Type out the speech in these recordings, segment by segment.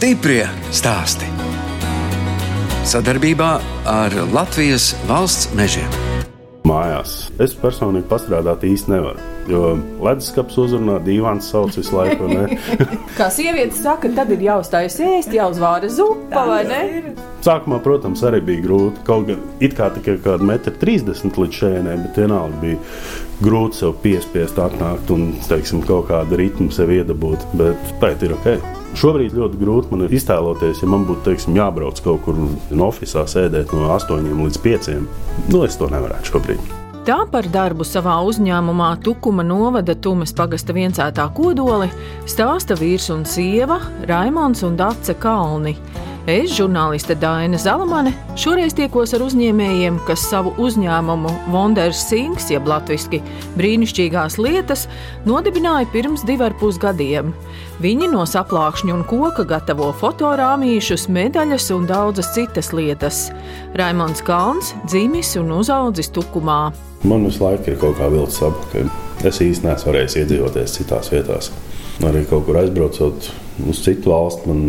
Stiprie stāsti. Sadarbībā ar Latvijas valsts mežiem. Mājās es personīgi pastrādāt īsti nevaru. Jo leduskapis uzrunā dīvains sauc visu laiku. ne? Kā sieviete saka, tad ir jāuzstājas ēst, jāuzvāra zupa, vai ne? Sākumā, protams, arī bija grūti. Kaut gan it kā tikai kāda metra 30 līdz šejienai, bet vienalga bija grūti sev piespiest atnākt un, teiksim, kaut kādu ritmu sev iedabūt. Bet pēc ir ok. Šobrīd ļoti grūti man ir iztēloties, ja man būtu teiksim, jābrauc kaut kur no oficiālā sēdēt no 8 līdz 5. Nu, es to nevarētu šobrīd. Tā par darbu savā uzņēmumā Tukuma novada Tumas pagasta viencētā kodoli stāsta vīrs un sieva Raimons un Dace Kalni. Es, žurnāliste Daina Zalamane, šoreiz tiekos ar uzņēmējiem, kas savu uzņēmumu Wonders Sinks, jeb latviešu brīnišķīgās lietas, nodibināja pirms diviem pusgadiem. Viņi no saplākšņa un koka gatavo fotorāmīšus, medaļas un daudzas citas lietas. Raimons Kalns dzimis un uzaudzis Tukumā. Man visu laiku ir kaut kā vilcis apakaļ. Es īstenībā neesmu varējis iedzīvoties citās vietās. Arī kaut kur aizbraucot uz citu valsti, man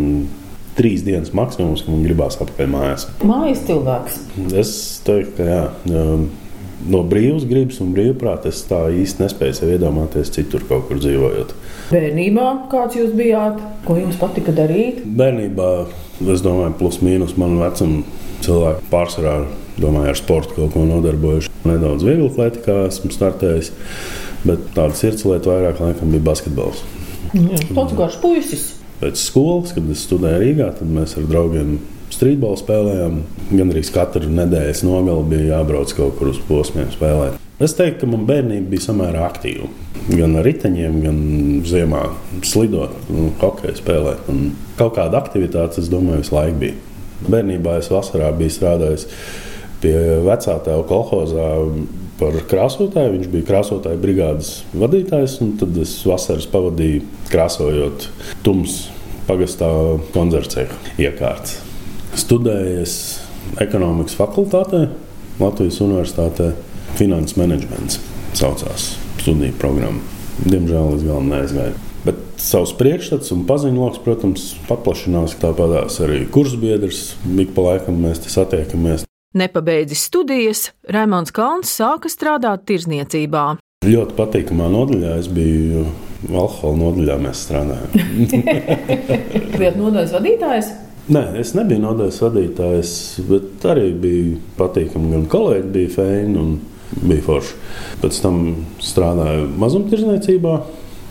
trīs dienas maksimums, ka man gribās atpakaļ mājās. Mājas cilvēks. Es teiktu, ka jā. um, No brīvas gribas un brīvprātā es tā īsti nespēju sev iedomāties citur kaut kur dzīvojot. Bērnībā kāds jūs bijāt? Ko jums patika darīt? Bērnībā, es domāju, plus mīnus man vecuma cilvēki pārsvarā domāju, ar sportu kaut ko nodarbojuši. Nedaudz viegli atletikā esmu startējis, bet tāda sirdslieta vairāk laikam bija basketbols. Tāds garš puisis. Pēc skolas, kad es studēju Rīgā, tad mēs ar draugiem strīdbolu spēlējām. Gan arī katru nedēļas nogali bija jābrauc kaut kur uz posmiem spēlēt. Es teiktu, ka man bērnība bija samērā aktīva. Gan ar riteņiem, gan ziemā slidot, un hokeju spēlēt. Un kaut kāda aktivitāte, es domāju, visu laiku bija. Bērnībā es vasarā biju strādājis pie vecā tēva kolhozā par krāsotāju. Viņš bija krāsotāja brigādes vadītājs, un tad es vasaras pavadīju krāsojot tums pagastā koncertceļa iekārtas. Studējies ekonomikas fakultātē, Latvijas Universitātē, finanses menedžments saucās studiju programma. Diemžēl līdz galam neaizgāju. Bet savs priekšstats un paziņojums, protams, paplašinās. Tāpatās arī kursbiedrs, ik pa laikam mēs satiekamies. Nepabeidzis studijas, Raimons Kalns sāka strādāt tirzniecībā. Ļoti patīkamā nodaļā es biju. Alkohola nodaļā mēs strādājām. Bijat nodaļas vadītājs? Nē, es nebiju nodaļas vadītājs, bet arī bija patīkami. Gan kolēģi bija fēni un bija forši. Pēc tam strādāju mazumtirdzniecībā.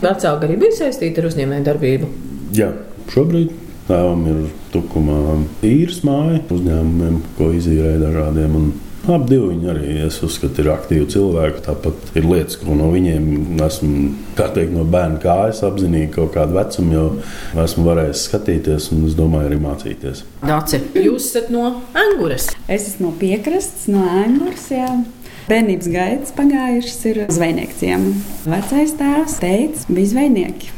Vecāki arī bija saistīti ar uzņēmēju darbību. Jā, šobrīd tēvam ir tukumā īres māja uzņēmumiem, ko izīrēja dažādiem. Un Abi divi viņi arī es uzskatu, ir aktīvi cilvēki. Tāpat ir lietas, ko no viņiem esmu teikt, no bērna kājas apzinīgi kaut kādu vecumu, jau esmu varējis skatīties un es domāju, arī mācīties. Dāci, jūs esat no Angūras. Es esmu no piekrastes, no Angūras. Bērnības gaitas pagājušas ir zvejnieks. Vecais tēvs teica, bija zvejnieki.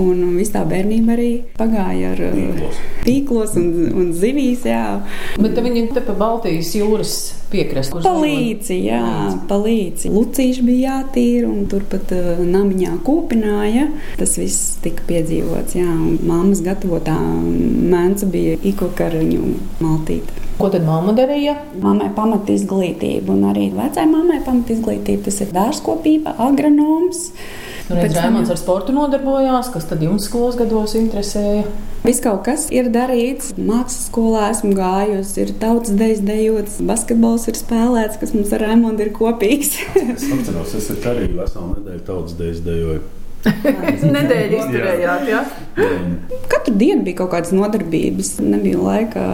Un viss tā bērnība arī pagāja ar Tīklos. tīklos un, un zivīs. Jā. Bet viņi te pa Baltijas jūras piekrastes. Palīdzi, jā, palīdzi. Lucīši bija jātīra un turpat uh, namiņā kūpināja. Tas viss tika piedzīvots. Jā, un mammas gatavotā mēnca bija ikokariņu maltīte. Ko tad mamma darīja? Mammai pamat izglītība, un arī vecai mammai pamat izglītība. Tas ir dārzkopība, agronoms. Nu, redz, Pēc tam Raimons jau- ar sportu nodarbojās, kas tad jums skolas gados interesēja? Viss kaut kas ir darīts. Mākslas skolā esmu gājusi, ir tautas dejas dejots, basketbols ir spēlēts, kas mums ar Raimondu ir kopīgs. Es atceros, es arī veselu nedēļu tautas dēļ dejoju. Nedēļu izturējāt, jā? Katru dienu bija kaut kādas nodarbības. Nebija laika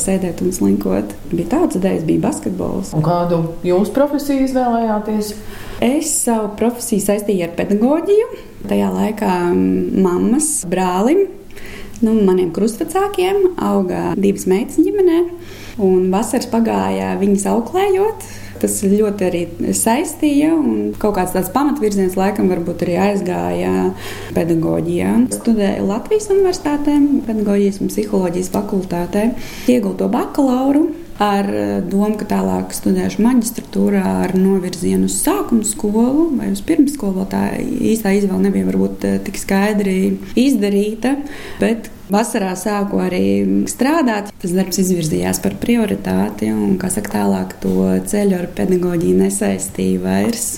sēdēt un slinkot. Bija tautas dejas, bija basketbols. Un kādu jūs profesiju izvēlējāties? Es savu profesiju saistīju ar pedagoģiju. Tajā laikā mm, mammas brālim, nu, maniem krustvecākiem, auga divas meitas ģimenē. Un vasaras pagāja viņas auklējot. Tas ļoti arī saistīja, kaut kāds tāds pamatvirziens laikam varbūt arī aizgāja pedagoģijā. Studēju Latvijas Universitātē, pedagoģijas un psiholoģijas fakultātē, iegūtu to bakalauru ar domu, ka tālāk studēšu maģistratūrā ar novirzienu uz sākuma skolu vai uz pirmsskolu. Tā īstā izvēle nebija varbūt eh, tik skaidri izdarīta, bet Vasarā sāku arī strādāt. Tas darbs izvirzījās par prioritāti, un, kā saka, tālāk to ceļu ar pedagoģiju nesaistīju vairs.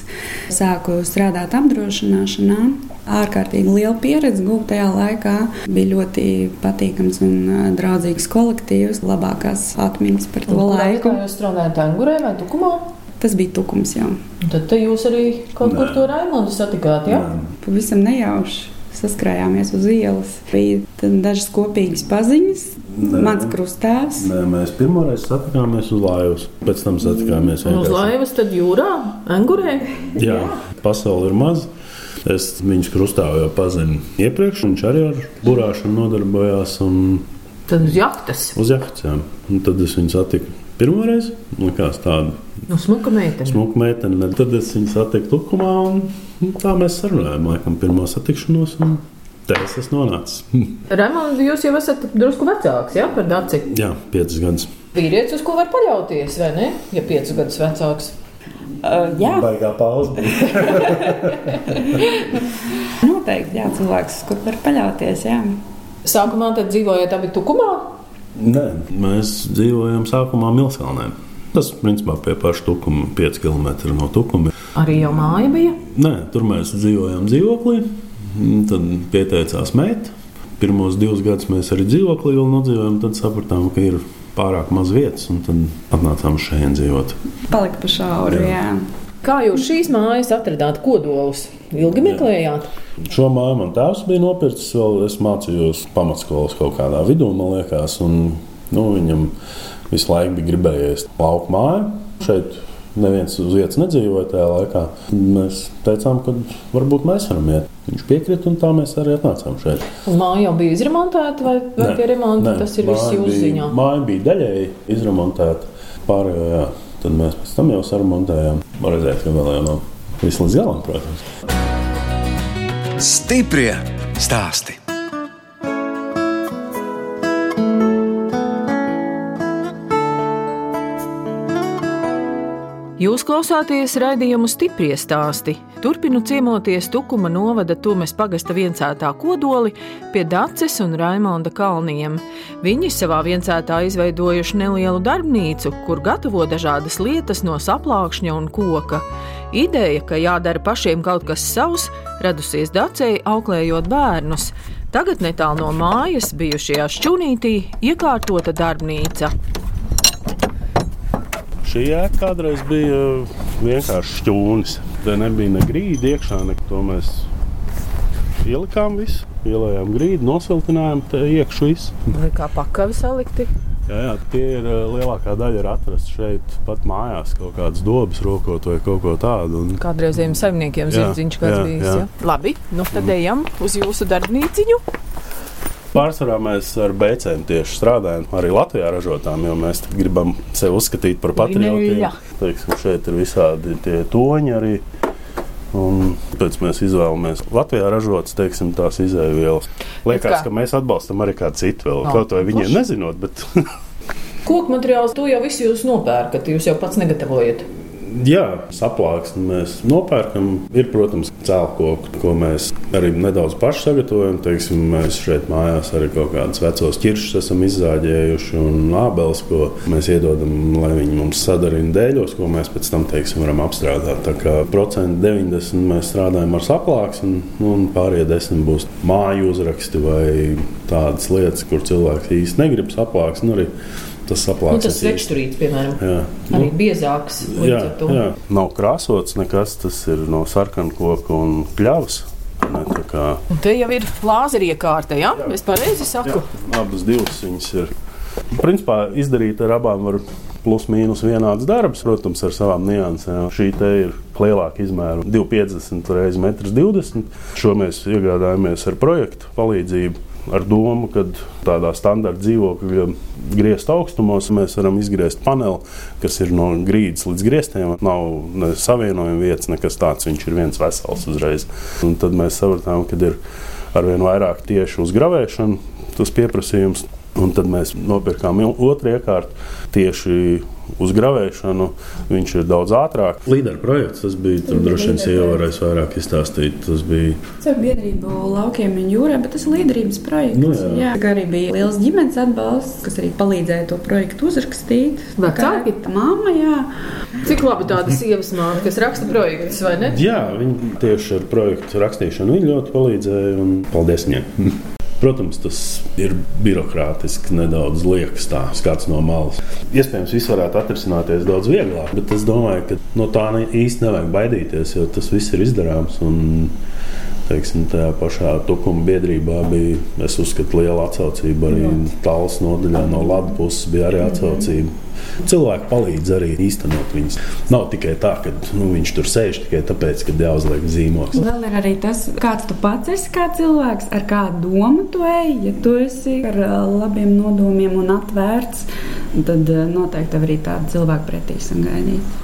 Sāku strādāt apdrošināšanā. Ārkārtīgi liela pieredze gūta tajā laikā. Bija ļoti patīkams un draudzīgs kolektīvs, labākās atmiņas par to un, laiku. Jūs strādājat Angurē vai Tukumā? Tas bija tukums jau. Un tad jūs arī kaut Nē. kur to Raimondu satikāt, jā? Ja? Pavisam nejauši saskrājāmies uz ielas. Bija dažas kopīgas paziņas. Nē, Mans krustāvs. Nē, mēs pirmoreiz satikāmies uz laivas, pēc tam satikāmies vienkārši. Uz laivas, tad jūrā, angurē? Jā, pasaule ir maza. Es viņus krustāvu jau pazinu iepriekš, viņš arī ar burāšanu nodarbojās. Un... Tad uz jahtas? Uz jahtas, jā. Un tad es viņu satiku pirmo reizi. Likās tāda nu, smuka meitene. Smuka meitene. Tad es viņu satiku tukumā, un nu, tā mēs sarunājām, laikam, pirmo satikšanos. Un... Te es esmu nonācis. Raimonds, jūs jau esat drusku vecāks ja, par daci. Jā, piecus gadus. Vīrietis, uz ko var paļauties, vai ne? Ja piecus gadus vecāks. Uh, jā, baigā pauze. Noteikti, jā, cilvēks, kur var paļauties. Jā. Sākumā tad dzīvojat abi tukumā? Nē, mēs dzīvojam sākumā Milskalnē. Tas principā pie paša tukuma, 5 km no tukuma. Arī jau māja bija? Nē, tur mēs dzīvojām dzīvoklī. Tad pieteicās meita. Pirmos divus gadus mēs arī dzīvoklī nodzīvojām. Tad sapratām, ka ir pārāk maz vietas, un tad atnācām šeit dzīvot. Palika pa šauru. Jā. Jā. Kā jūs šīs mājas atradāt kodolus? Ilgi meklējāt? Jā. Šo māju man tēvs bija nopircis. Vēl es mācījos pamatskolas kaut kādā vidū, man liekas. Un, nu, viņam visu laiku bija gribējies lauku māju. Šeit neviens uz vietas nedzīvoja tajā laikā. Mēs teicām, ka varbūt mēs varam iet. Viņš piekrita, un tā mēs arī atnācām šeit. Un māja jau bija izremontēta, vai, vai pie remonta tas ir viss jūsu ziņā? Māja bija daļēji izremontēta. Pārējo, jā. Tad mēs pēc tam jau sarunājām. Var redzēt, ka vēl jau nav viss līdz galam, protams. Stiprie stāsti! Jūs klausāties raidījumu stipri stāstī. Turpinu ciemoties Tukuma novada Tumes pagasta viencētā kodoli pie Daces un Raimonda kalniem. Viņi savā viencētā izveidojuši nelielu darbnīcu, kur gatavo dažādas lietas no saplākšņa un koka. Ideja, ka jādara pašiem kaut kas savs, radusies Dacei auklējot bērnus. Tagad netālu no mājas bijušajā šķunītī iekārtota darbnīca. Šī ēka kādreiz bija vienkārši šķūnis. Te nebija ne grīda iekšā, ne to mēs ielikām visu. Ielējām grīdu, nosiltinājām te iekšā visu. Vai kā pakaļ salikti? Jā, jā, tie ir lielākā daļa ir atrasta šeit, pat mājās, kaut kādas dobas rokot vai kaut ko tādu. Un... Kādreizējiem saimniekiem zirdziņš kāds bijis. Jā. Jā. Labi, nu tad ejam uz jūsu darbnīciņu. Pārsvarā mēs ar BCM tieši strādājam, arī Latvijā ražotām, jo mēs gribam sevi uzskatīt par patriotiem. Teiksim, šeit ir visādi tie toņi arī. Un pēc tam mēs izvēlamies Latvijā ražotas, teiksim, tās izēvielas. Liekas, ka mēs atbalstam arī kādu citu vēl. No, Kaut vai viņiem plaši. nezinot, bet. Koku materiāls to jau visu jūs nopērkat, jūs jau pats negatavojat. Jā, saplāksni mēs nopērkam. Ir, protams, cēlkoku, ko mēs arī nedaudz paši sagatavojam. Teiksim, mēs šeit mājās arī kaut kādus vecos ķiršus esam izzāģējuši un ābeles, ko mēs iedodam, lai viņi mums sadarina dēļos, ko mēs pēc tam teiksim, varam apstrādāt. Tā kā procenti 90 mēs strādājam ar saplāksni, un pārējie 10 būs māju uzraksti vai tādas lietas, kur cilvēks īsti negrib saplāksni tas saplāts. Nu, tas svekšturīts, piemēram, jā. arī nu, biezāks. Jā, jā, nav krāsots nekas, tas ir no sarkana koka un kļavas. Ne, kā... Un te jau ir lāzeri iekārta, ja? jā? Es pareizi saku. Jā, abas divas viņas ir. Principā izdarīt ar abām var plus mīnus vienāds darbs, protams, ar savām niansēm. Šī te ir lielāka izmēra, 250 x 1,20 m. Šo mēs iegādājāmies ar projektu palīdzību ar domu, ka tādā standarta dzīvokļa griezt augstumos mēs varam izgriezt paneli, kas ir no grīdas līdz griestiem. Nav ne savienojuma vietas, nekas tāds. Viņš ir viens vesels uzreiz. Un tad mēs sapratām, ka ir arvien vairāk tieši uz gravēšanu tas pieprasījums. Un tad mēs nopirkām otru iekārtu tieši uz gravēšanu viņš ir daudz ātrāk. Līderu projekts tas bija. Tur droši vien sieva varēs vairāk izstāstīt. Tas bija. Caur biedrību laukiem un jūrā, bet tas ir līderības projekts. Nu, jā. jā, arī bija liels ģimenes atbalsts, kas arī palīdzēja to projektu uzrakstīt. Vecāki? Kā Māma, jā. Cik labi tāda sievas māte, kas raksta projektus, vai ne? Jā, viņi tieši ar projektu rakstīšanu ļoti palīdzēja un paldies viņiem. Protams, tas ir birokrātiski, nedaudz liekas, tā skats no malas. Iespējams, viss varētu atrisināties daudz vieglāk, bet es domāju, ka no tā īsti nevajag baidīties, jo tas viss ir izdarāms. Un, teiksim, tajā pašā tukuma biedrībā bija, es uzskatu, liela atsaucība. Arī tāls nodaļā no Latvijas puses bija arī atsaucība. Cilvēki palīdz arī īstenot viņus. Nav tikai tā, ka nu, viņš tur sēž tikai tāpēc, ka jāuzliek zīmogs. Vēl ir arī tas, kāds tu pats esi kā cilvēks, ar kādu domu tu ej. Ja tu esi ar labiem nodomiem un atvērts, tad noteikti tev arī tādu cilvēku pretī sagaidīt.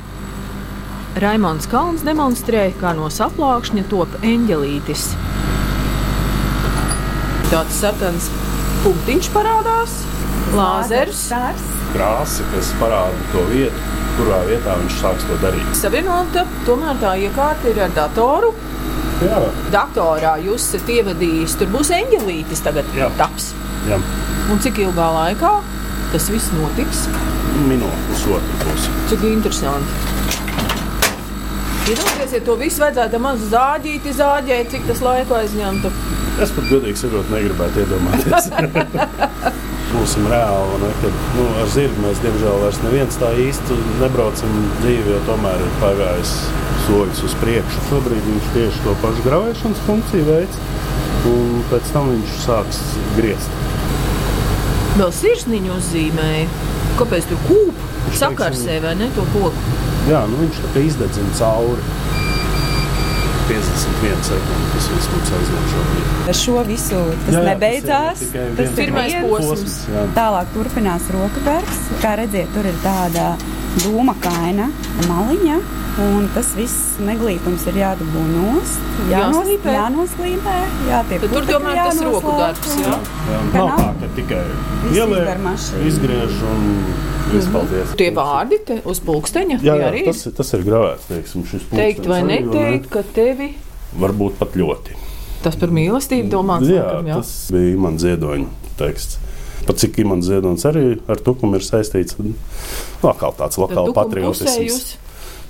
Raimons Kalns demonstrē, kā no saplākšņa top eņģelītis. Tāds sarkans punktiņš parādās, lāzers. Krāsa, kas parāda to vietu, kurā vietā viņš sāks to darīt. Savienota, tomēr tā iekārta ir ar datoru. Jā, Datorā jūs esat ievadījis, tur būs eņģelītis tagad Jā. taps. jā. Un cik ilgā laikā tas viss notiks? minūte, pusotra būs. Cik interesanti. Iedomājieties, ja to visu vajadzētu mazu zāģīti zāģēt, cik tas laiku aizņemtu. Es pat godīgi sakot, negribētu iedomāties. Būsim reāli, ne, kad nu, ar zirgu mēs diemžēl vairs neviens tā īsti nebraucam dzīvi, jo tomēr ir pagājis soļus uz priekšu. Šobrīd viņš tieši to pašu gravēšanas funkciju veids, un pēc tam viņš sāks griezt. Vēl sirsniņu uzzīmēja. Kāpēc tur kūp? Sakarsē vai ne to koku? Jā, nu viņš tā kā izdedzina cauri. 51 sekundes tas viss mums aizņem šobrīd. Ar šo visu tas Jā, jā, nebeidzās. tas ir Tas viens ir Pirmais posms. jā. Tālāk turpinās rokadarbs. Kā redzat, tur ir tāda dūma kaina maliņa. Un tas viss neglītums ir jādabū nost. Jānoslīpē. Jā, tie Bet tur tomēr tas roku darbs, jā? Jā, nav nav? tā, ka tikai mašīna. izgriež un viss paldies. Tie vārdi te uz pulksteņa Jā, jā tas, ir- tas ir gravēts. Teiksim, šis teikt vai neteikt, ka tevi? Varbūt pat ļoti. tas par mīlestību domāts. Jā, laikam, jā. tas bija Imants Ziedoņa teksts. Pat cik Imants Ziedonis arī ar tukumu ir saistīts, tad nu, atkal tāds Tad pusē patriotisms.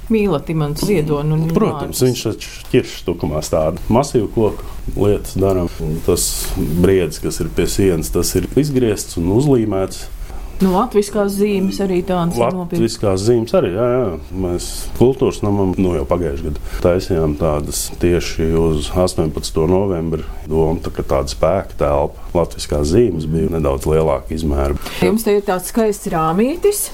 Jūs mīlat imants ziedonu Protams, viņš taču ķiršas tukumā tādu masīvu koku lietas dara. Un Tas briedis, kas ir pie sienas, tas ir izgriezts un uzlīmēts. Nu, latviskās zīmes arī tādas ir nopietnas. Latviskās zīmes arī, jā, jā. Mēs kultūras namam nu, jau pagājušajā gadā taisījām tādas tieši uz 18. novembri. Doma, tā, ka tāda spēka telpa latviskās zīmes bija nedaudz lielāka izmēra. Jums te ir tāds skaists rāmītis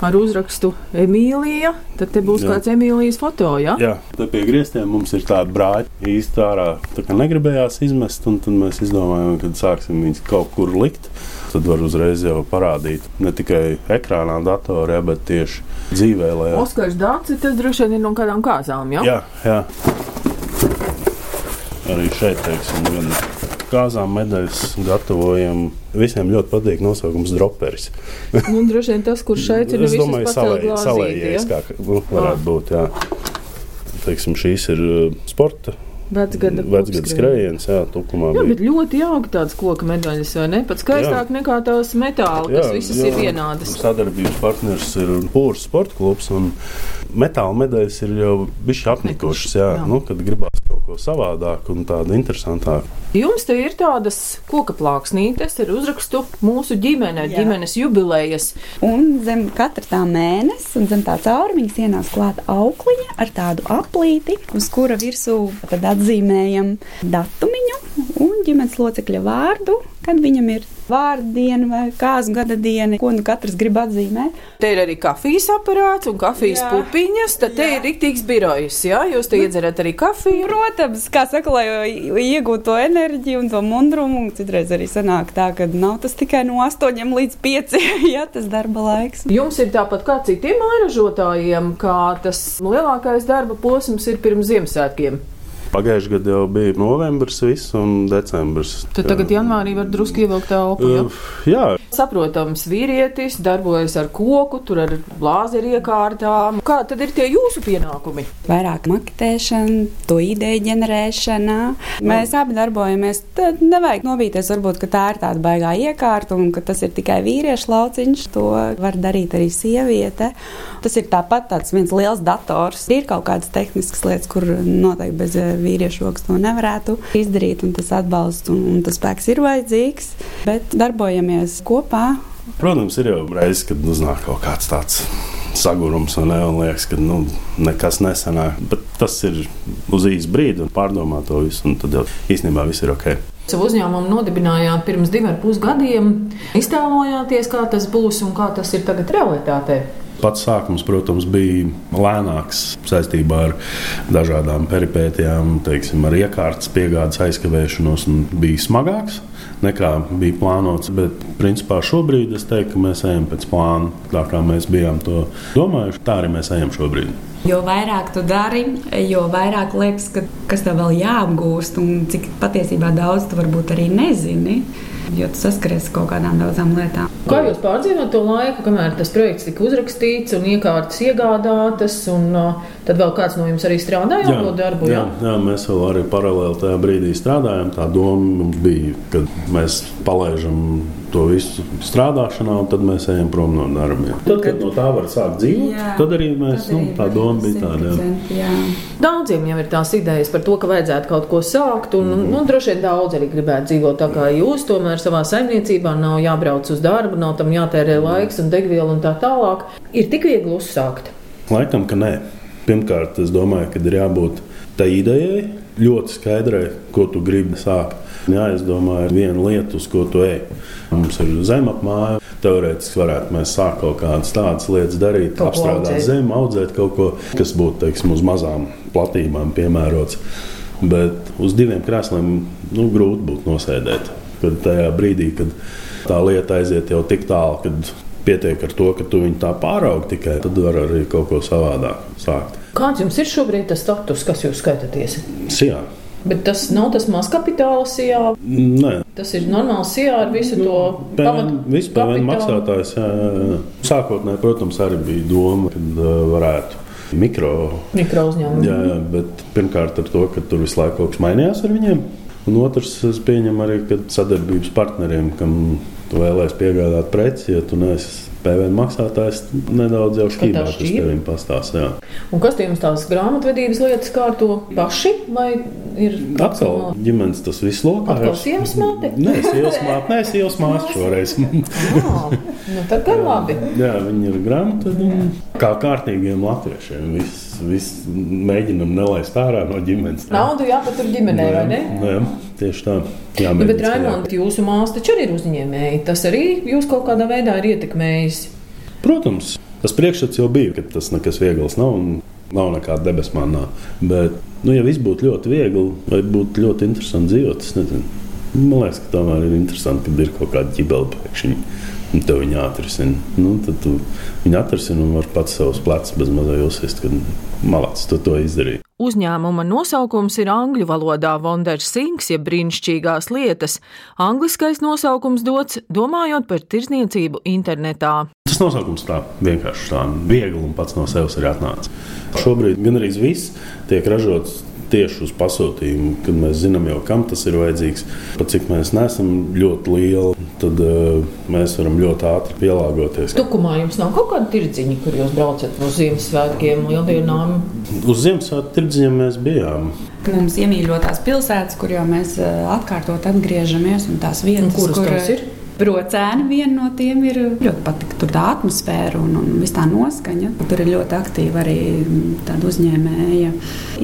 ar uzrakstu Emīlija. Tad te būs Jā. kāds Emīlijas foto, jā? Jā, tā pie griestiem mums ir tāda brāļa īsti ārā. Tā kā negribējās izmest, un tad mēs izdomājām, ka sāksim viņus kaut kur likt. Tad var uzreiz jau parādīt ne tikai ekrānā, datorā, bet tieši dzīvē. Lai... Oskars Dārcis, tas droši vien ir no kādām kāzām, jā? Jā, jā. Arī šeit, teiksim, gan kāzām medaļas gatavojam. Visiem ļoti patīk nosaukums droperis. Nu, droši vien tas, kurš šeit ir, es nevis domāju, salē- salējais, kā nu, varētu būt. Jā. Teiksim, šīs ir uh, sporta Vecgada vecgada skrējiens, jā, tukumā. Jā, bija. bet ļoti jauki tādas koka medaļas, vai ne? Pat skaistāk nekā tās metāla, kas visas jo ir vienādas. Sadarbības partners ir Pūras sporta klubs. un Metāla medaļas ir jau bijušas apnikušas. Jā, Jā. nu, kad gribās ko savādāku un tādu interesantāku. Jums te ir tādas koka plāksnītes ar uzrakstu mūsu ģimene, Jā. ģimenes jubilejas. Un zem katra tā mēneša, un zem tā caurumiņas ienāca klāta aukliņa ar tādu aplīti, uz kura virsū tad atzīmējam datumiņu un ģimenes locekļa vārdu, kad viņam ir vārdu diena vai kāzu gada diena, ko nu katrs grib atzīmēt. Te ir arī kafijas aparāts un kafijas Jā. pupiņas. Tad te ir rīktīgs birojs. Jā, jūs te iedzerat arī kafiju. Protams, kā saka, lai iegūtu to enerģiju un to mundrumu, un citreiz arī sanāk tā, ka nav tas tikai no 8 līdz 5, ja tas darba laiks. Jums ir tāpat kā citiem āražotājiem, kā tas lielākais darba posms ir pirms Ziemassvētkiem. Pagājušajā gadā jau bija novembris, viss, un decembris. Tad tagad janvārī var drusku ievilkt telpu. Ja? Uh, jā, Saprotams, vīrietis darbojas ar koku, tur ar blāzeri iekārtām. Kā tad ir tie jūsu pienākumi? Vairāk maketēšana, to ideju ģenerēšana. Mēs abi darbojamies. Tad nevajag novīties, varbūt, ka tā ir tāda baigā iekārta un ka tas ir tikai vīriešu lauciņš. To var darīt arī sieviete. Tas ir tāpat tāds viens liels dators. Ir kaut kādas tehniskas lietas, kur noteikti bez eh, vīriešu rokas to nevarētu izdarīt, un tas atbalsts un, un tas spēks ir vajadzīgs. Bet darbojamies kopā. protams, ir jau reizes, kad uznāk kaut kāds tāds. Sagurums un, ne, un liekas, ka nu, nekas nesanāk. Bet tas ir uz īsu brīdi, un pārdomā to visu. un Tad jau īstenībā viss ir ok. Savu uzņēmumu nodibinājāt pirms diviem ar pus gadiem. Iztēlojāties, kā tas būs un kā tas ir tagad realitātē. Pats sākums, protams, bija lēnāks saistībā ar dažādām peripētijām, teiksim, ar iekārtas piegādes aizkavēšanos, un bija smagāks nekā bija plānots. Bet, principā, šobrīd es teiktu, ka mēs ejam pēc plāna. Tā kā mēs bijām to domājuši, tā arī mēs ejam šobrīd. Jo vairāk tu dari, jo vairāk liekas, ka, kas tev vēl jāapgūst, un cik patiesībā daudz tu varbūt arī nezini. Jo tu saskaries ar kaut kādām daudzām lietām. Kā jūs pārdzīvojat to laiku, kamēr tas projekts tika uzrakstīts un iekārtas iegādātas, un uh, tad vēl kāds no jums arī strādāja ar to darbu? jā, jā, mēs vēl arī paralēli tajā brīdī strādājām. Tā doma mums bija, ka mēs palaižam to visu strādāšanā, un tad mēs ejam prom no darba. Tad, kad no tā var sākt dzīvot, Jā, tad arī mēs, tad nu, arī tā doma bija tāda. jā. 100%, jā. Daudziem jau ir tās idejas par to, ka vajadzētu kaut ko sākt, un mm. nu, droši vien daudz arī gribētu dzīvot tā kā jūs. Tomēr savā saimniecībā nav jābrauc uz darbu, nav tam jātērē laiks un degviela un tā tālāk. Ir tik viegli uzsākt. Laikam, ka nē. Pirmkārt, es domāju, ka ir jābūt tai idejai, ļoti skaidrai, ko tu gribi sākt. Jāizdomā viena lieta, uz ko tu ej. Mums ir zemapmāja. Teorētiski varētu mēs sākt kaut kādas tādas lietas darīt, apstrādāt zemi, audzēt kaut ko, kas būtu teiksim, uz mazām platībām piemērots. Bet uz diviem krēsliem nu, grūti būtu nosēdēt. Kad tajā brīdī, kad tā lieta aiziet jau tik tālu, kad pietiek ar to, ka tu viņu tā pāraugi tikai, tad var arī kaut ko savādāk sākt. Kāds jums ir šobrīd tas status, kas jūs skaitāties? Sijā. Bet tas nav tas mazkapitāla sijā. Nē, Tas ir normāls sijā ar visu to PVN, visu PVN kapitālu. maksātājs. jā, jā, jā. Sākotnēji, protams, arī bija doma, ka uh, varētu mikro. mikro uzņēmumu. Jā, jā, bet pirmkārt ar to, ka tur visu laiku kaut kas mainījās ar viņiem. Un otrs, es pieņemu arī, ka sadarbības partneriem, kam tu vēlēsies piegādāt preci, ja tu neesi PVN maksātājs, nedaudz jau šķīra? tevim pastāstā. Un kas tie jums tās grāmatvedības lietas kārto paši? Vai ir Atkal ģimenes tas viss lokā. Atkal sievas māte? Nē, sievas māte, nē, sievas māte šoreiz. Ah, nu tad gan labi. Jā, viņi ir grāmatvedīgi. Kā kārtīgiem latviešiem. Viss, viss mēģinam nelaist ārā no ģimenes. Naudu jāpatur ģimenē, vai ne? Jā, tieši tā. Jā, Nu, bet, Raimond, jūsu māsa taču arī ir uzņēmēji. Tas arī jūs kaut kādā veidā ir ietekmējis. Protams, tas priekšstats jau bija, ka tas nekas viegls nav. un Nav nekāda debesu manā. Bet, nu, ja viss būtu ļoti viegli, vai būtu ļoti interesanti dzīvot, es nezinu. Man liekas, ka tomēr ir interesanti, kad ir kaut kāda ģibela pēkšņi. Un tev viņa atrisina. Nu, tad tu viņu atrisini un vari pats savus plecus bez mazā jūsist, ka malacis tu to izdarīji. Uzņēmuma nosaukums ir angļu valodā Wonder Things, jeb brīnišķīgās lietas. Angliskais nosaukums dots domājot par tirzniecību internetā. Tas nosaukums tā vienkārši tā viegli un pats no sevis ir atnācis. Šobrīd gan arī viss tiek ražots tieši uz pasūtījumu, kad mēs zinām jau, kam tas ir vajadzīgs. Pat cik mēs neesam ļoti lieli, tad uh, mēs varam ļoti ātri pielāgoties. Tukumā jums nav kaut kāda tirdziņa, kur jūs braucat uz Ziemassvētkiem, lieldienām. Uz Ziemassvētku tirdziņiem mēs bijām. Mums iemīļotās pilsētas, kur jau mēs eh, atkārtot atgriežamies, un tās Un vietas, kuras kur tās ir? Brocēni viena no tiem ir ļoti patīk. Tur tā atmosfēra un, un viss tā noskaņa. Tur ir ļoti aktīva arī mm, tāda uzņēmēja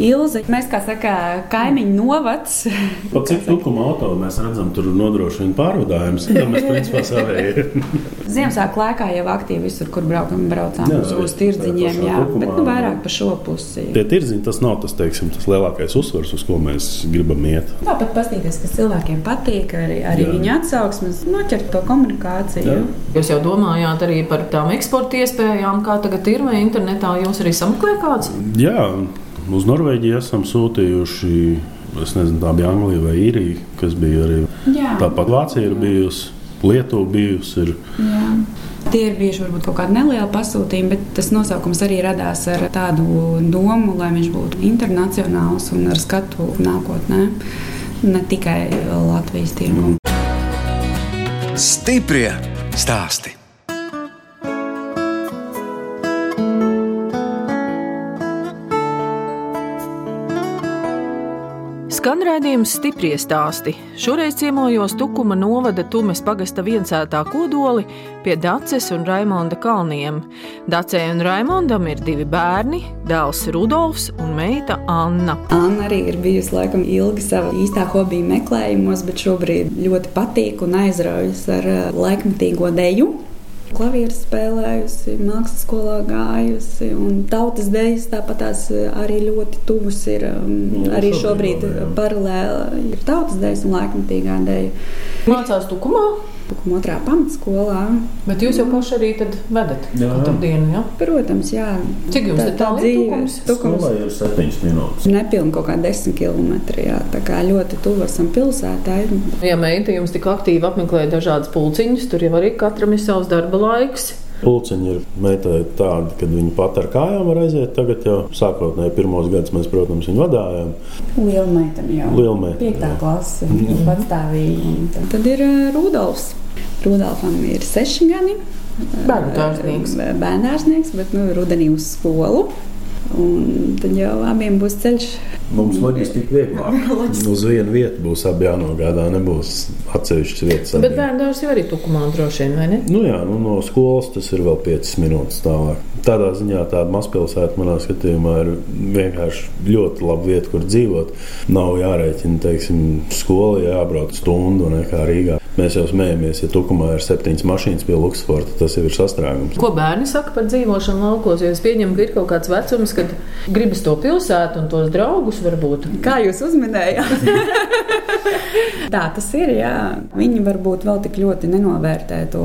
Ilze. Mēs, kā saka, kaimiņu novads. Pat cik tukuma auto mēs redzam, tur nodrošina pārvadājumus. Jā, mēs principā savēji. Ziemassvētku laikā jau aktīvi visur, kur braukam, braucām Jā, uz, uz tirdziņiem. Jā, Tukumā. bet nu, vairāk pa šo pusi. Tie tirdziņi tas nav tas, teiksim, tas lielākais uzsvars, uz ko mēs gribam iet. Tāpat paskatīties, kas cilvēkiem patīk, arī, arī viņa atsauksmes, noķert to komunikāciju. Jā. Jūs jau domājāt arī par tām eksporta iespējām, kā tagad ir, vai internetā jūs arī sameklējat kāds? Jā, Uz Norvēģiju esam sūtījuši, es nezinu, tā bija Anglija vai Īrija, kas bija arī Jā. tāpat Vācija ir bijusi, Lietuva bijusi. Ir. Jā. Tie ir bijuši varbūt kaut kādi nelieli pasūtījumi, bet tas nosaukums arī radās ar tādu domu, lai viņš būtu internacionāls un ar skatu nākotnē, ne tikai Latvijas tirgu. Stiprie stāsti. Skan redzējums stipri stāsti. Šoreiz ciemojos Tukuma novada Tumes pagasta viensētā kodoli pie Daces un Raimonda kalniem. Dacei un Raimondam ir divi bērni - dēls Rudolfs un meita Anna. Anna arī ir bijusi laikam ilgi savā īstā hobija meklējumos, bet šobrīd ļoti patīk un aizraujas ar eh, laikmatīgo deju. Klavieres spēlējusi, mākslas skolā gājusi, un tautas dēļas tāpat tās arī ļoti tuvas ir. um, Arī šobrīd paralēli ir tautas dēļas un laikmatīgā dēļa. Mācās Tukumā, Tukuma otrā pamatskolā. bet jūs jau paši arī tad vedat Jā, jā. katru dienu. Ja? Protams, jā. Cik jums Tā- ir tā dzīve- Tukums? Tukums ir 7 minūtes. nepilni kaut kā 10 km. Jā, tā kā ļoti tuvu esam pilsētai. Ja meita jums tik aktīvi apmeklē dažādas pulciņas, tur jau arī katram ir savs darba laiks. Pulciņi ir meitai tādi, kad viņi pat ar kājām var aiziet. Tagad jau sākotnēji pirmos gadus mēs, protams, viņu vadājām. Liela meitene jau. Liela meitene, Piektā klase. Patstāvīgi. un tad- Tad ir uh, Rudolfs. Rudolfam ir seši gadi. Bērnu dārznieks. Bērnārsnieks, bet nu, rudenī uz skolu. Un tad jau abiem būs ceļš. Mums loģiski vieglāk. Uz vienu vietu būs abi jānogādā, nebūs atsevišķas vietas. Bet abiem. bērnu dārzs jau arī Tukumā droši vien, vai ne? Nu jā, nu no skolas tas ir vēl 5 minūtes tālāk. Tādā ziņā tāda mazpilsēta manā skatījumā ir vienkārši ļoti laba vieta, kur dzīvot. Nav jārēķina, teiksim, skola jābrauc stundu un kā Rīgā. Mēs jau smējamies, ja Tukumā ir septiņas mašīnas pie Luksusforta, tas jau ir sastrēgums. Ko bērni saka par dzīvošanu laukos? Jo es pieņemu, ka ir kaut kāds vecums, kad gribas to pilsētu un tos draugus varbūt. Kā jūs uzminējāt? Tā tas ir. Jā. Viņi varbūt vēl tik ļoti nenovērtē to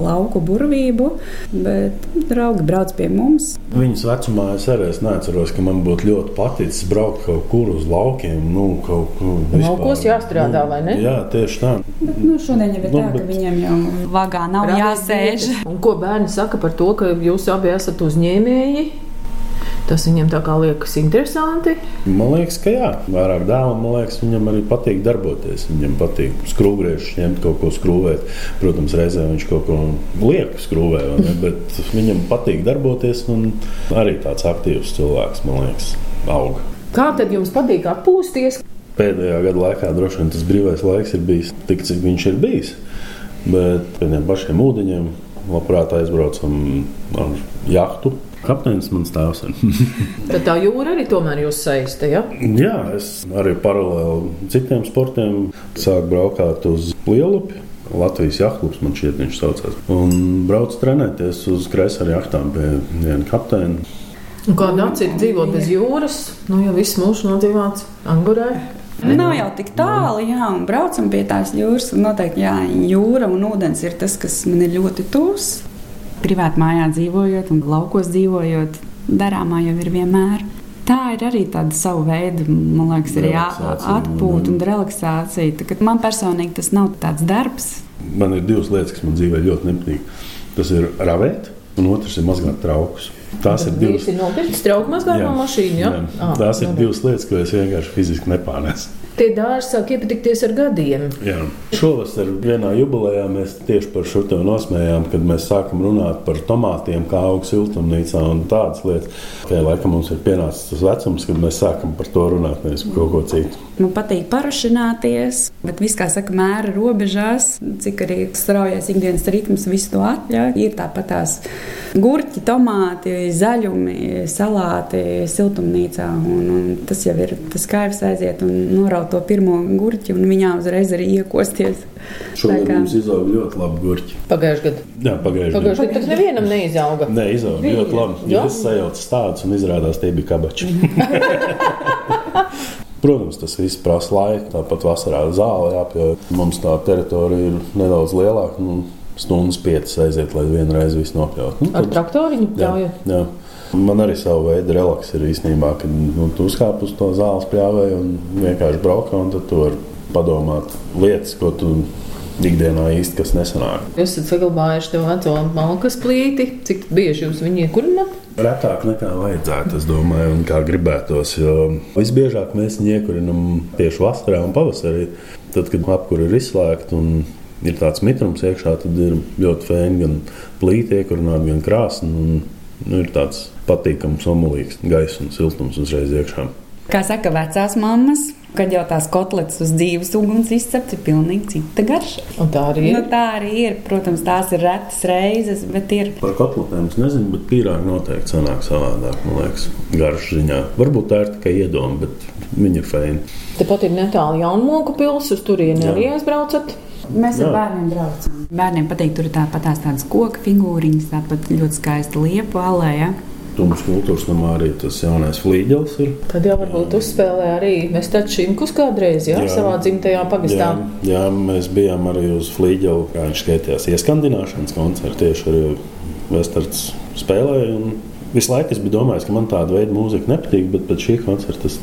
lauku burvību, bet draugi brauc pie mums. Viņas vecumā es arī es neatceros, ka man būtu ļoti paticis braukt kaut kur uz laukiem. Nu, kaut, nu, Laukos jāstrādā, vai ne? Jā, tieši tā. Bet, nu, šodien jau ir Nu, tā, ka bet- viņiem jau vagā nav jāsēž. Un ko bērni saka par to, ka jūs abi esat uzņēmēji? Tas viņiem tā kā liekas interesanti. Man liekas, ka jā, vairāk dēlam, man liekas, viņam arī patīk darboties. Viņam patīk skrūvgriežus, ņemt kaut ko skrūvēt. Protams, reizē viņš kaut ko lieku skrūvē, vai ne? bet viņam patīk darboties. un Arī tāds aktīvs cilvēks, man liekas, aug. Kā tad jums patīk atpūsties? Pēdējā gada laikā droši vien tas brīvais laiks ir bijis tik, cik viņš ir bijis. Bet pie tiem pašiem ūdeņiem labprāt aizbraucam ar jahtu. Kapteinis mans tēvs ir. Tad tā jūra arī tomēr jūs saista. Ja? Jā, es arī paralēli citiem sportiem sāku braukt uz Lielupi. Latvijas jachtklubs man šķiet, viņš saucās. Un braucu trenēties uz kreisā jachtām pie viena kapteina. Kāda acīm dzīvot bez jūras? Nu, jau viss mūžs nodzīvots Angurē. Nav jau tik tālu, jā, un braucam pie tās jūras. Noteikti, jā, jūra un ūdens ir tas, kas man ir ļoti tuvs. Privāti mājā dzīvojot un laukos dzīvojot, darāmā jau ir vienmēr. Tā ir arī tāda sava veida, man liekas, arī atpūta un- relaksācija. Tā, ka man personīgi tas nav tāds darbs. Man ir divas lietas, kas man dzīvē ļoti nepatīk. Tas ir ravēt, un otrs ir mazgāt traukus. Tās ir divas Visi nopirkt strauku mazgājumu mašīnu. Ja? Jā, Ā, tās ir divas lietas, ko es vienkārši fiziski nepārnesu. Tie dārzi sāk iepatikties ar gadiem. Jā. Šovasar vienā jubilejā mēs tieši par šo te nosmējām, kad mēs sākam runāt par tomātiem, kā aug siltumnīcā un tādas lietas. Tajā laikā mums ir pienācis tas vecums, kad mēs sākam par to runāt, nevis par kaut ko citu. Man patīk parašināties, bet viss, kā saka, mēra robežās, cik arī straujais ikdienas ritms visu to atļauj. Ir tāpat tās gurķi, tomāti, zaļumi, salāti siltumnīcā. Un, un tas jau ir tas kaivs aiziet un noraut to pirmo gurķi, un viņā uzreiz arī iekosties. Šogad Tā kā- mums izauga ļoti labi gurķi. Pagājušajā gadā. Jā, pagājušajā Pagājušajā gadā tas nevienam neizauga. Nē, izauga ļoti labi. Jā. Ja es sajaucu stādus un izrādās, tie bija kabači. Protams, tas viss prasa laiku. Tāpat vasarā zāle jāpieņem. Mums tā teritorija ir nedaudz lielāka. Nu, stundas piecas aiziet, lai vienreiz viss nopļautu. Nu, Ar traktoriņu jā. Man arī savu veidu relaks ir īstenībā, kad nu, tu uzkāp uz to zāles pļāvēju un vienkārši brauc, un tu vari padomāt lietas, ko tu ikdienā īsti kas nesanāk. Jūs esat saglabājuši to veco malkas plīti, cik bieži jūs viņu iekurināt? Retāk nekā vajadzētu, es domāju, un kā gribētos. Jo visbiežāk mēs viņu iekurinām tieši vasarā un pavasarī. Tad, kad apkūra ir izslēgta un ir tāds mitrums iekšā, tad ir ļoti fēni gan plīti iekurināt, gan krāsa. Nu, ir tāds patīkams, omulīgs gaisa un siltums uzreiz iekšā. Kā saka vecās mammas, kad jau tās kotletes uz dzīves uguns izcepts, ir pilnīgi cita garša. Un tā arī ir. Nu, tā arī ir. Protams, tās ir retas reizes, bet ir. Par kotletēm es nezinu, bet pīrāgi noteikti sanāk savādāk, man liekas, garšu ziņā. Varbūt tā ir tikai iedoma, bet viņi ir feini. Tepat ir netālu Jaunmoku pils, uz turieni arī aizbraucat. Mēs Jā. ar bērniem braucam. Bērniem patīk, tur ir tāpat tās tādas koku figūriņas, tāpat ļoti skaista liepa alē. Tums kultūras namā arī tas jaunais flīģels ir. Tad jau varbūt uzspēlē arī mēs taču šimkus kādreiz, jā, jā. Jā. savā dzimtajā pagastā. Jā, jā, mēs bijām arī uz flīģeļa, kā viņš skaitījās, ieskandināšanas koncertu tieši arī Vestards spēlēja. un Visu laiku es domājis, ka man tāda veida mūzika nepatīk, bet pēc šī koncerta es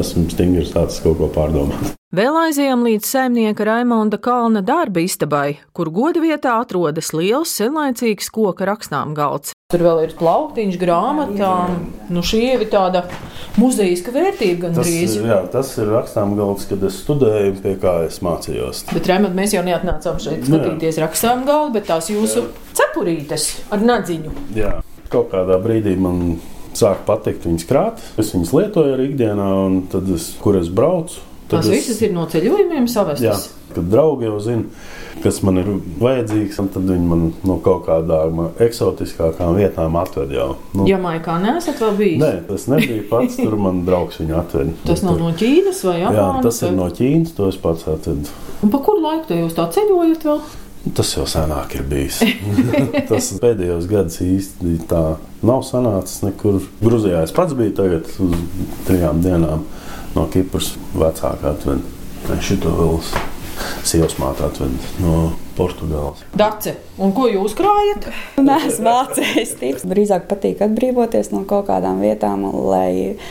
esmu stingri sācis kaut ko pārdomāt. Vēl aizējām līdz saimnieka Raimonda Kalna darba istabai, kur goda vietā atrodas liels senlaicīgs koka rakstām galds. Tur vēl ir plauktiņš, grāmatām. Nu, šī ir tāda muzejiska vērtība Tas, gandrīz. ir- jā, tas ir rakstām galds, kad es studēju, pie kā es mācījos. Bet, Raimond, mēs jau neatnācām šeit Jā. skatīties rakstām galdu, bet tās jūsu cepurītes ar nadziņu. Jā. Kaut kādā brīdī man sāk patikt viņas krāt. Es viņas lietoju arī ikdienā, un tad, es, kur es braucu, tad Tās es, visas ir no ceļojumiem Jā, savestas. kad draugi jau zina, kas man ir vajadzīgs, un tad viņi man no kaut kādām eksotiskākām vietām atved jau. Nu, Jamaikā neesat vēl bijis. Nē, tas nebija pats. Tur man draugs viņu atveda. Tas nav no Ķīnas vai Jā, Japānas. tas ir vai- no Ķīnas. To es pats atvedu. Un pa kuru laiku jūs tā ceļojat vēl? Tas jau senāk ir bijis. tas pēdējos gados īsti tā nav sanācis nekur. Grūzijā es pats biju tagad uz trijām dienām no Kipras vecākā atveda. Šito vēl sievas māte atveda no Portugāles. Dace, un ko jūs krājat? Nē, es vācēju tips. Drīzāk patīk atbrīvoties no kaut kādām vietām, lai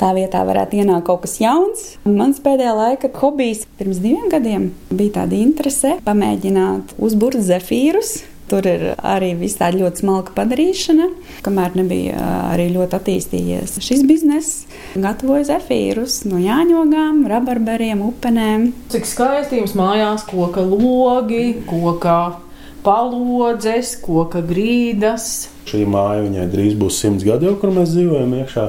tā vietā varētu ienākt kaut kas jauns. Mans pēdējā laika hobijs pirms diviem gadiem bija tāda interese pamēģināt uzbūvēt zefīrus. Tur ir arī viss tāda ļoti smalka padarīšana, kamēr nebija arī ļoti attīstījies šis bizness. Gatavoju zefīrus no jāņogām, rabarberiem, upenēm. Cik skaisti jums mājās koka logi, koka palodzes, koka grīdas. Šī māja viņai drīz būs simts gadi, jau kur mēs dzīvojam iekšā.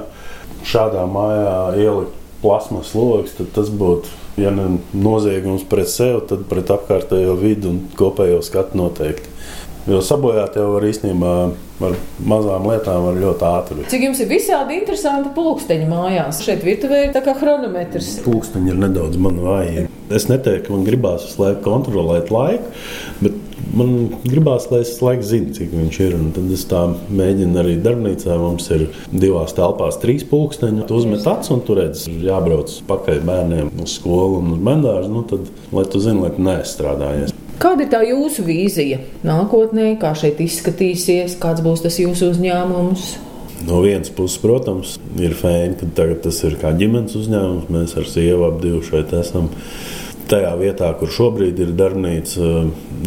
Šādā mājā ielikt plasmas logs, tad tas būtu, ja noziegums pret sevi, tad pret apkārtējo vidi un kopējo skatu noteikti. Jo sabojāt jau var īstenībā ar mazām lietām var ļoti ātri. Cik jums ir visādi interesanti pulksteņi mājās? Šeit virtuvē ir tā kā chronometrs. Pūksteņi ir nedaudz man vājīgi. Es neteiktu, ka man gribās visu laiku kontrolēt laiku, bet man gribās, lai es visu laiku zinu, cik viņš ir. Un tad es tā mēģinu arī darbnīcā. Mums ir divās telpās trīs pulksteņi. Tu uzmet acis un tur redz, jābrauc pakaļ bērniem uz skolu un uz bendāžu. Nu, tad, lai tu zini, lai tu nestrādājies. Kāda ir tā jūsu vīzija nākotnē, kā šeit izskatīsies, kāds būs tas jūsu uzņēmums? No vienas puses, protams, ir fēni, ka tagad tas ir kā ģimenes uzņēmums. Mēs ar sievu ap divu šeit esam. Tajā vietā, kur šobrīd ir darbnīca,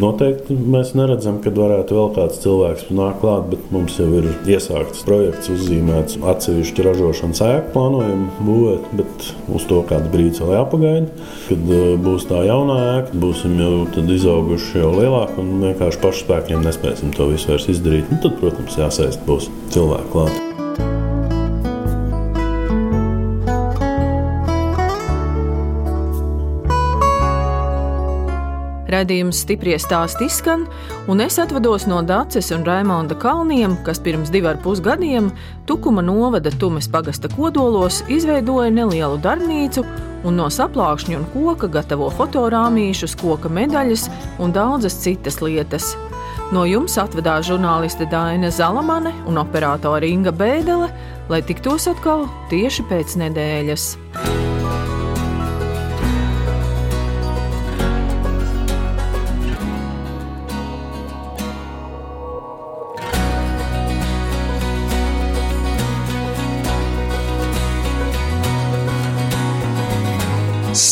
noteikti mēs neredzam, kad varētu vēl kāds cilvēks nākt klāt, bet mums jau ir iesākts projekts, uzzīmēts atsevišķu ražošanas ēku, plānojam būvēt, bet uz to kāds brīdis vēl jāpagaida. Kad eh, būs tā jaunā ēka, būsim jau izauguši jau lielāki un vienkārši pašu spēkiem nespēsim to visu vairs izdarīt. Nu, tad, protams, jāsaist būs cilvēki klāt. Radījums stipri stāst izskan, un es atvados no Dācis un Raimonda kalniem, kas pirms diviem pusgadiem Tukuma novada Tumes pagasta kodolos izveidoja nelielu darbnīcu un no saplākšņa un koka gatavo fotorāmīšus, koka medaļas un daudzas citas lietas. No jums atvedās žurnāliste Dāna Zalamane un operātore Inga Bēdelē, lai tiktos atkal tieši pēc nedēļas.